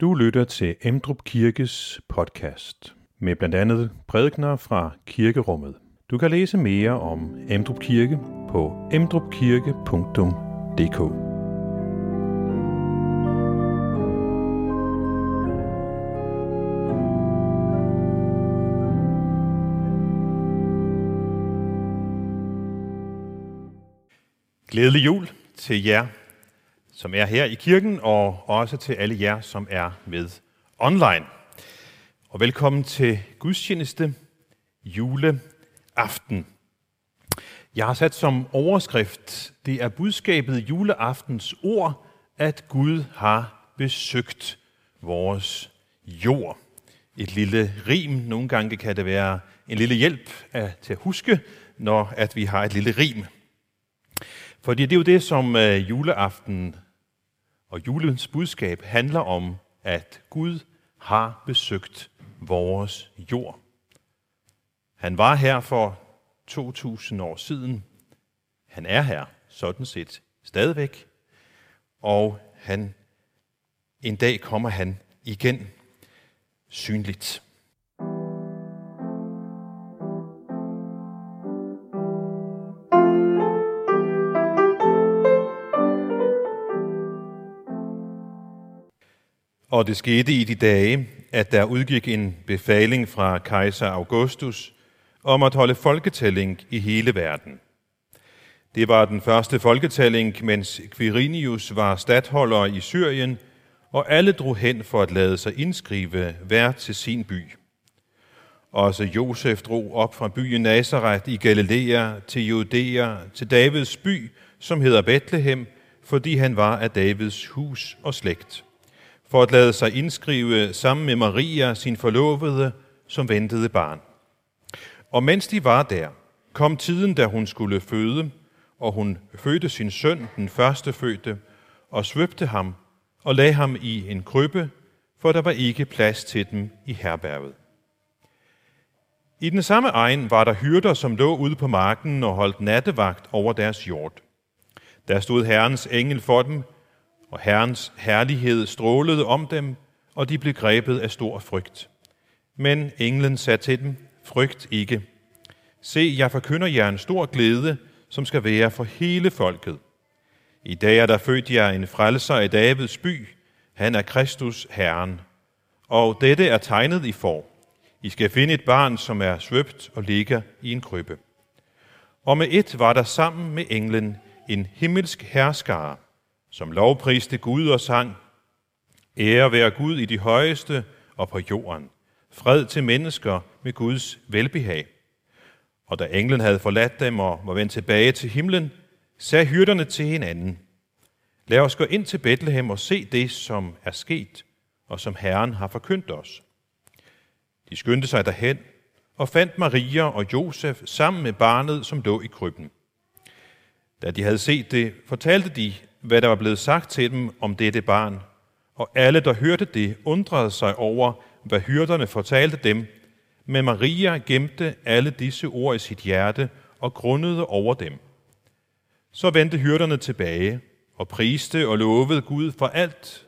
Du lytter til Emdrup Kirkes podcast med blandt andet prædikner fra kirkerummet. Du kan læse mere om Emdrup Kirke på emdrupkirke.dk. Glædelig jul til jer, som er her i kirken, og også til alle jer, som er med online. Og velkommen til gudstjeneste juleaften. Jeg har sat som overskrift, det er budskabet juleaftens ord, at Gud har besøgt vores jord. Et lille rim, nogle gange kan det være en lille hjælp til at huske, når at vi har et lille rim. Fordi det er jo det, som øh, juleaften og julens budskab handler om, at Gud har besøgt vores jord. Han var her for 2000 år siden. Han er her sådan set stadigvæk. Og han, en dag kommer han igen synligt. Og det skete i de dage, at der udgik en befaling fra kejser Augustus om at holde folketælling i hele verden. Det var den første folketælling, mens Quirinius var stadholder i Syrien, og alle drog hen for at lade sig indskrive hver til sin by. Også Josef drog op fra byen Nazareth i Galilea til Judæa, til Davids by, som hedder Bethlehem, fordi han var af Davids hus og slægt for at lade sig indskrive sammen med Maria, sin forlovede, som ventede barn. Og mens de var der, kom tiden, da hun skulle føde, og hun fødte sin søn, den første fødte, og svøbte ham og lagde ham i en krybbe, for der var ikke plads til dem i herberget. I den samme egen var der hyrder, som lå ude på marken og holdt nattevagt over deres jord. Der stod Herrens engel for dem, og Herrens herlighed strålede om dem, og de blev grebet af stor frygt. Men englen sagde til dem, frygt ikke. Se, jeg forkynder jer en stor glæde, som skal være for hele folket. I dag er der født jer en frelser i Davids by. Han er Kristus Herren. Og dette er tegnet i for. I skal finde et barn, som er svøbt og ligger i en krybbe. Og med et var der sammen med englen en himmelsk herskare, som lovpriste Gud og sang, Ære være Gud i de højeste og på jorden. Fred til mennesker med Guds velbehag. Og da englen havde forladt dem og var vendt tilbage til himlen, sagde hyrderne til hinanden, Lad os gå ind til Bethlehem og se det, som er sket, og som Herren har forkyndt os. De skyndte sig derhen og fandt Maria og Josef sammen med barnet, som lå i krybben. Da de havde set det, fortalte de hvad der var blevet sagt til dem om dette barn, og alle, der hørte det, undrede sig over, hvad hyrderne fortalte dem, men Maria gemte alle disse ord i sit hjerte og grundede over dem. Så vendte hyrderne tilbage og priste og lovede Gud for alt,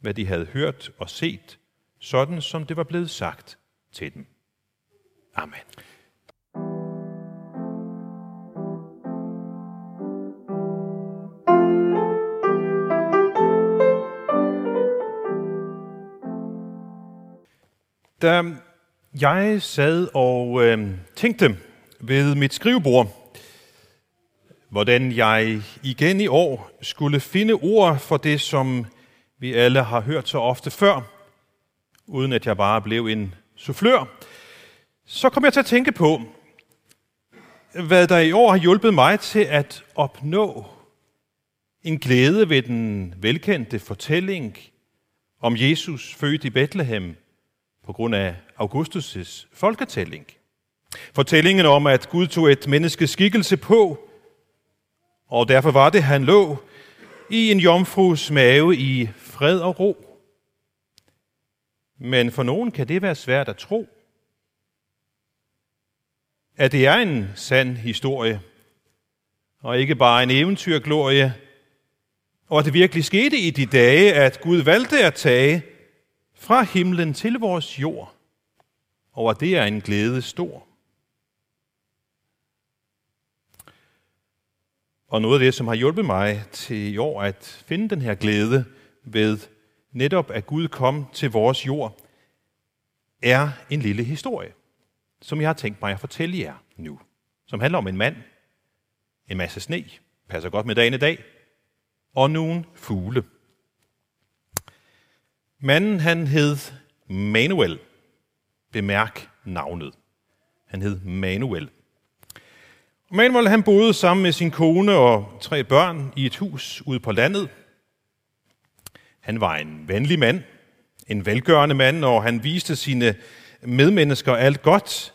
hvad de havde hørt og set, sådan som det var blevet sagt til dem. Amen. Da jeg sad og øh, tænkte ved mit skrivebord, hvordan jeg igen i år skulle finde ord for det, som vi alle har hørt så ofte før, uden at jeg bare blev en soufflør, så kom jeg til at tænke på, hvad der i år har hjulpet mig til at opnå en glæde ved den velkendte fortælling om Jesus født i Bethlehem på grund af Augustus' folketælling. Fortællingen om, at Gud tog et menneske skikkelse på, og derfor var det, han lå i en jomfrus mave i fred og ro. Men for nogen kan det være svært at tro, at det er en sand historie, og ikke bare en eventyrglorie, og at det virkelig skete i de dage, at Gud valgte at tage fra himlen til vores jord. Over det er en glæde stor. Og noget af det, som har hjulpet mig til i år at finde den her glæde ved netop at Gud kom til vores jord, er en lille historie, som jeg har tænkt mig at fortælle jer nu. Som handler om en mand, en masse sne, passer godt med dagen i dag, og nogle fugle. Manden han hed Manuel. Bemærk navnet. Han hed Manuel. Manuel han boede sammen med sin kone og tre børn i et hus ude på landet. Han var en venlig mand, en velgørende mand, og han viste sine medmennesker alt godt.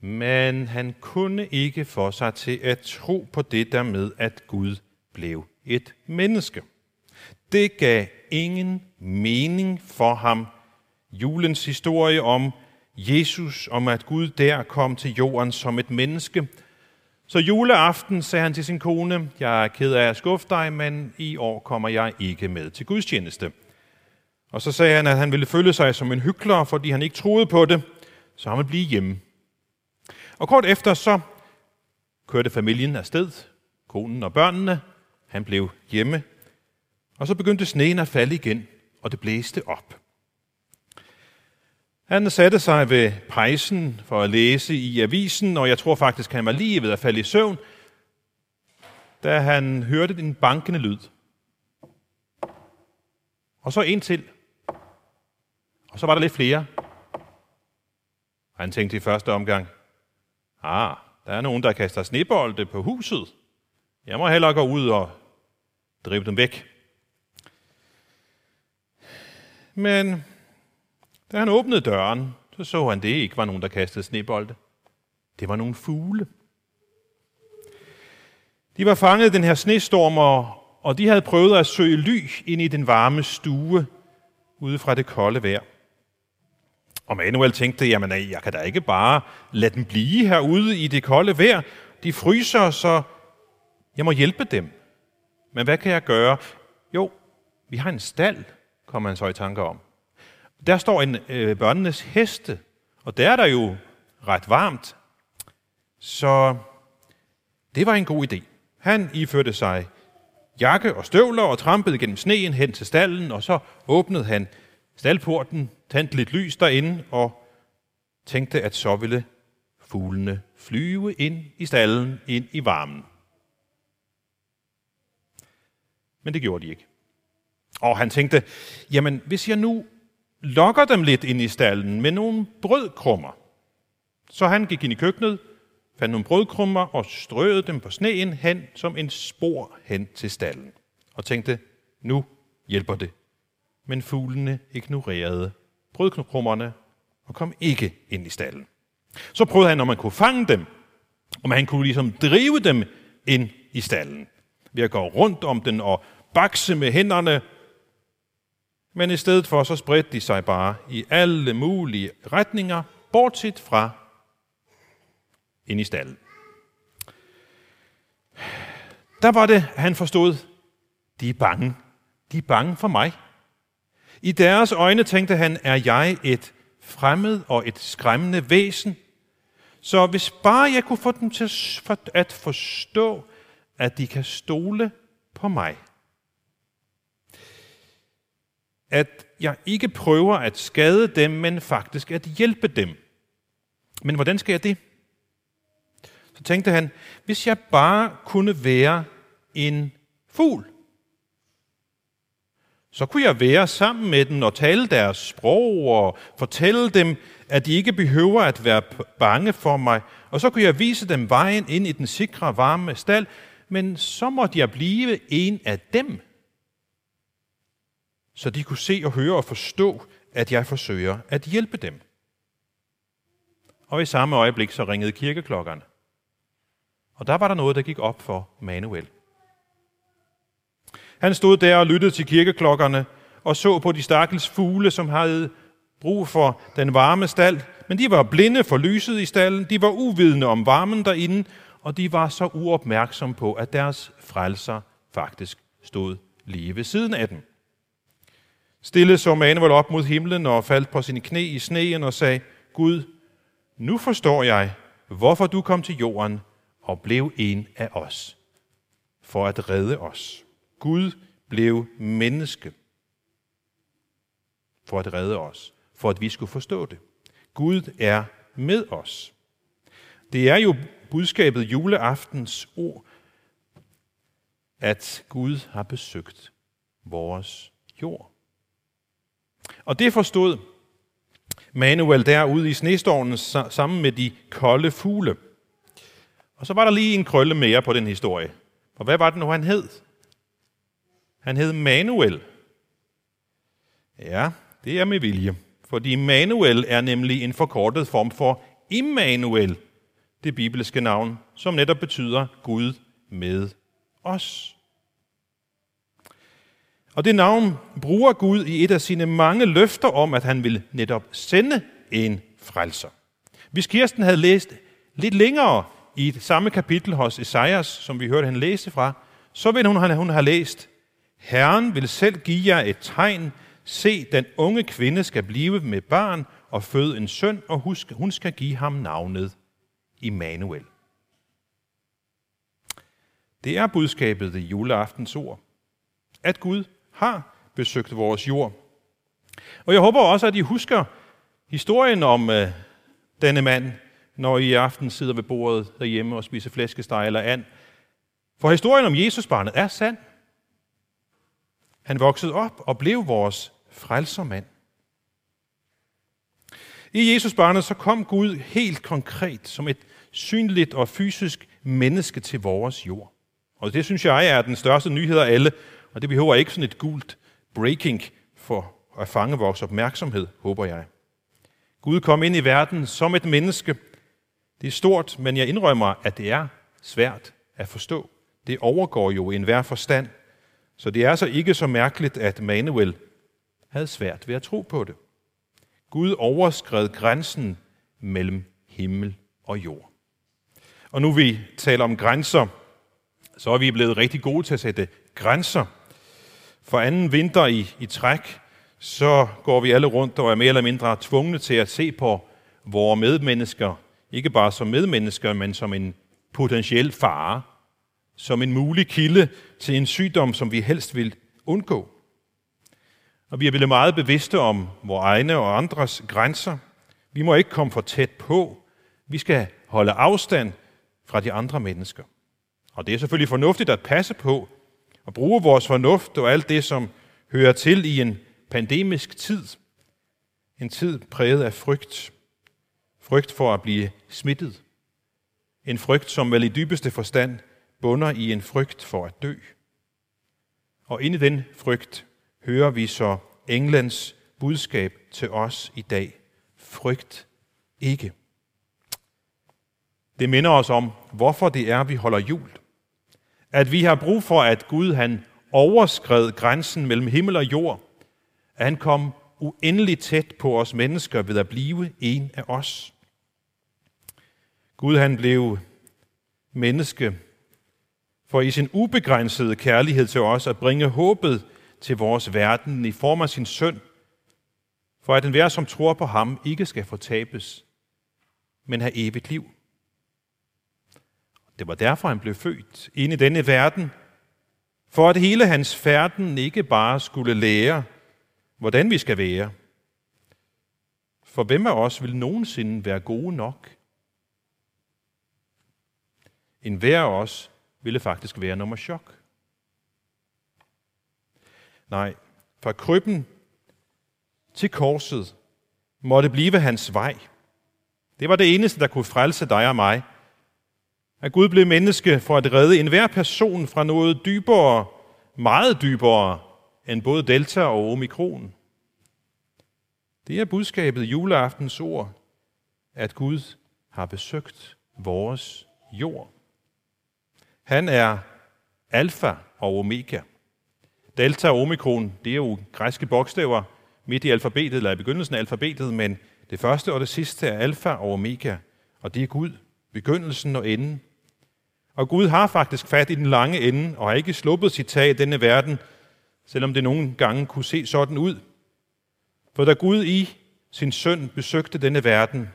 Men han kunne ikke få sig til at tro på det der med, at Gud blev et menneske. Det gav ingen mening for ham. Julens historie om Jesus, om at Gud der kom til jorden som et menneske. Så juleaften sagde han til sin kone, jeg er ked af at skuffe dig, men i år kommer jeg ikke med til gudstjeneste. Og så sagde han, at han ville føle sig som en hyggelig, fordi han ikke troede på det, så han ville blive hjemme. Og kort efter så kørte familien afsted, konen og børnene. Han blev hjemme. Og så begyndte sneen at falde igen, og det blæste op. Han satte sig ved pejsen for at læse i avisen, og jeg tror faktisk, han var lige ved at falde i søvn, da han hørte en bankende lyd. Og så en til. Og så var der lidt flere. Og han tænkte i første omgang, ah, der er nogen, der kaster snebolde på huset. Jeg må hellere gå ud og drive dem væk. Men da han åbnede døren, så så han, det ikke var nogen, der kastede snebolde. Det var nogle fugle. De var fanget i den her snestorm, og de havde prøvet at søge ly ind i den varme stue ude fra det kolde vejr. Og Manuel tænkte, jamen jeg kan da ikke bare lade dem blive herude i det kolde vejr. De fryser, så jeg må hjælpe dem. Men hvad kan jeg gøre? Jo, vi har en stald, kommer han så i tanke om. Der står en øh, børnenes heste, og der er der jo ret varmt. Så det var en god idé. Han iførte sig jakke og støvler og trampede gennem sneen hen til stallen, og så åbnede han staldporten, tændte lidt lys derinde og tænkte, at så ville fuglene flyve ind i stallen, ind i varmen. Men det gjorde de ikke. Og han tænkte, jamen hvis jeg nu lokker dem lidt ind i stallen med nogle brødkrummer. Så han gik ind i køkkenet, fandt nogle brødkrummer og strøede dem på sneen hen som en spor hen til stallen. Og tænkte, nu hjælper det. Men fuglene ignorerede brødkrummerne og kom ikke ind i stallen. Så prøvede han, om man kunne fange dem, om han kunne ligesom drive dem ind i stallen. Ved at gå rundt om den og bakse med hænderne men i stedet for, så spredte de sig bare i alle mulige retninger, bortset fra ind i stallen. Der var det, han forstod, de er bange. De er bange for mig. I deres øjne tænkte han, er jeg et fremmed og et skræmmende væsen. Så hvis bare jeg kunne få dem til at forstå, at de kan stole på mig, at jeg ikke prøver at skade dem, men faktisk at hjælpe dem. Men hvordan skal jeg det? Så tænkte han, hvis jeg bare kunne være en fugl, så kunne jeg være sammen med dem og tale deres sprog og fortælle dem, at de ikke behøver at være bange for mig. Og så kunne jeg vise dem vejen ind i den sikre, varme stald, men så måtte jeg blive en af dem så de kunne se og høre og forstå, at jeg forsøger at hjælpe dem. Og i samme øjeblik så ringede kirkeklokkerne. Og der var der noget, der gik op for Manuel. Han stod der og lyttede til kirkeklokkerne og så på de stakkels fugle, som havde brug for den varme stald, men de var blinde for lyset i stallen, de var uvidende om varmen derinde, og de var så uopmærksomme på, at deres frelser faktisk stod lige ved siden af dem. Stille så Manuel op mod himlen og faldt på sine knæ i sneen og sagde, Gud, nu forstår jeg, hvorfor du kom til jorden og blev en af os, for at redde os. Gud blev menneske for at redde os, for at vi skulle forstå det. Gud er med os. Det er jo budskabet juleaftens ord, at Gud har besøgt vores jord. Og det forstod Manuel derude i snestormen sammen med de kolde fugle. Og så var der lige en krølle mere på den historie. Og hvad var det nu, han hed? Han hed Manuel. Ja, det er med vilje. Fordi Manuel er nemlig en forkortet form for Immanuel, det bibelske navn, som netop betyder Gud med os. Og det navn bruger Gud i et af sine mange løfter om, at han vil netop sende en frelser. Hvis Kirsten havde læst lidt længere i det samme kapitel hos Esajas, som vi hørte han læse fra, så ville hun, hun have læst, Herren vil selv give jer et tegn, se, den unge kvinde skal blive med barn og føde en søn, og husk, hun skal give ham navnet Immanuel. Det er budskabet i juleaftens ord, at Gud har besøgt vores jord. Og jeg håber også, at I husker historien om øh, denne mand, når I i aften sidder ved bordet derhjemme og spiser flæskesteg eller and. For historien om Jesusbarnet er sand. Han voksede op og blev vores frelsermand. I Jesusbarnet så kom Gud helt konkret som et synligt og fysisk menneske til vores jord. Og det synes jeg er den største nyhed af alle, og det behøver ikke sådan et gult breaking for at fange vores opmærksomhed, håber jeg. Gud kom ind i verden som et menneske. Det er stort, men jeg indrømmer, at det er svært at forstå. Det overgår jo enhver forstand. Så det er så ikke så mærkeligt, at Manuel havde svært ved at tro på det. Gud overskred grænsen mellem himmel og jord. Og nu vi taler om grænser, så er vi blevet rigtig gode til at sætte grænser. For anden vinter i, i træk, så går vi alle rundt og er mere eller mindre tvungne til at se på vores medmennesker, ikke bare som medmennesker, men som en potentiel fare, som en mulig kilde til en sygdom, som vi helst vil undgå. Og vi er blevet meget bevidste om vores egne og andres grænser. Vi må ikke komme for tæt på. Vi skal holde afstand fra de andre mennesker. Og det er selvfølgelig fornuftigt at passe på og bruge vores fornuft og alt det, som hører til i en pandemisk tid. En tid præget af frygt. Frygt for at blive smittet. En frygt, som vel i dybeste forstand bunder i en frygt for at dø. Og ind i den frygt hører vi så Englands budskab til os i dag. Frygt ikke. Det minder os om, hvorfor det er, vi holder jul. At vi har brug for, at Gud han overskred grænsen mellem himmel og jord. At han kom uendeligt tæt på os mennesker ved at blive en af os. Gud han blev menneske for i sin ubegrænsede kærlighed til os at bringe håbet til vores verden i form af sin søn, for at enhver, som tror på ham, ikke skal fortabes, men have evigt liv. Det var derfor, han blev født ind i denne verden, for at hele hans færden ikke bare skulle lære, hvordan vi skal være. For hvem af os vil nogensinde være gode nok? En hver af os ville faktisk være nummer chok. Nej, fra krybben til korset måtte blive hans vej. Det var det eneste, der kunne frelse dig og mig. At Gud blev menneske for at redde enhver person fra noget dybere, meget dybere end både delta og omikron. Det er budskabet i juleaftens ord, at Gud har besøgt vores jord. Han er alfa og omega. Delta og omikron, det er jo græske bogstaver midt i alfabetet, eller i begyndelsen af alfabetet, men det første og det sidste er alfa og omega, og det er Gud, begyndelsen og enden. Og Gud har faktisk fat i den lange ende, og har ikke sluppet sit tag i denne verden, selvom det nogle gange kunne se sådan ud. For da Gud i sin søn besøgte denne verden,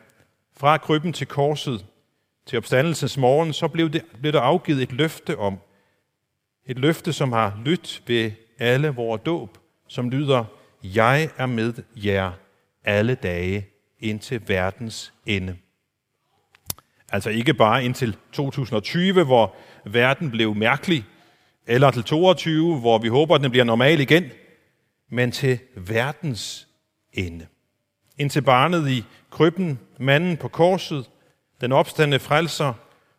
fra krybben til korset til opstandelsens morgen, så blev, det, blev der afgivet et løfte om, et løfte, som har lyttet ved alle vores dåb, som lyder, jeg er med jer alle dage indtil verdens ende. Altså ikke bare indtil 2020, hvor verden blev mærkelig, eller til 22, hvor vi håber, at den bliver normal igen, men til verdens ende. Indtil barnet i krybben, manden på korset, den opstande frelser,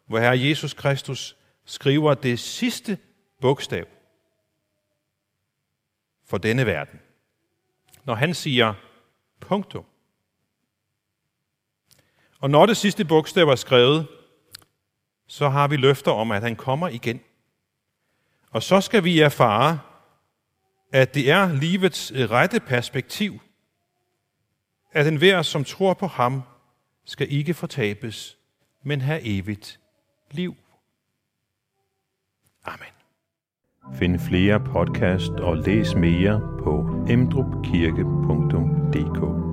hvor Herre Jesus Kristus skriver det sidste bogstav for denne verden. Når han siger punktum. Og når det sidste bogstav er skrevet, så har vi løfter om, at han kommer igen. Og så skal vi erfare, at det er livets øh, rette perspektiv, at enhver, som tror på ham, skal ikke fortabes, men have evigt liv. Amen. Find flere podcast og læs mere på emdrupkirke.dk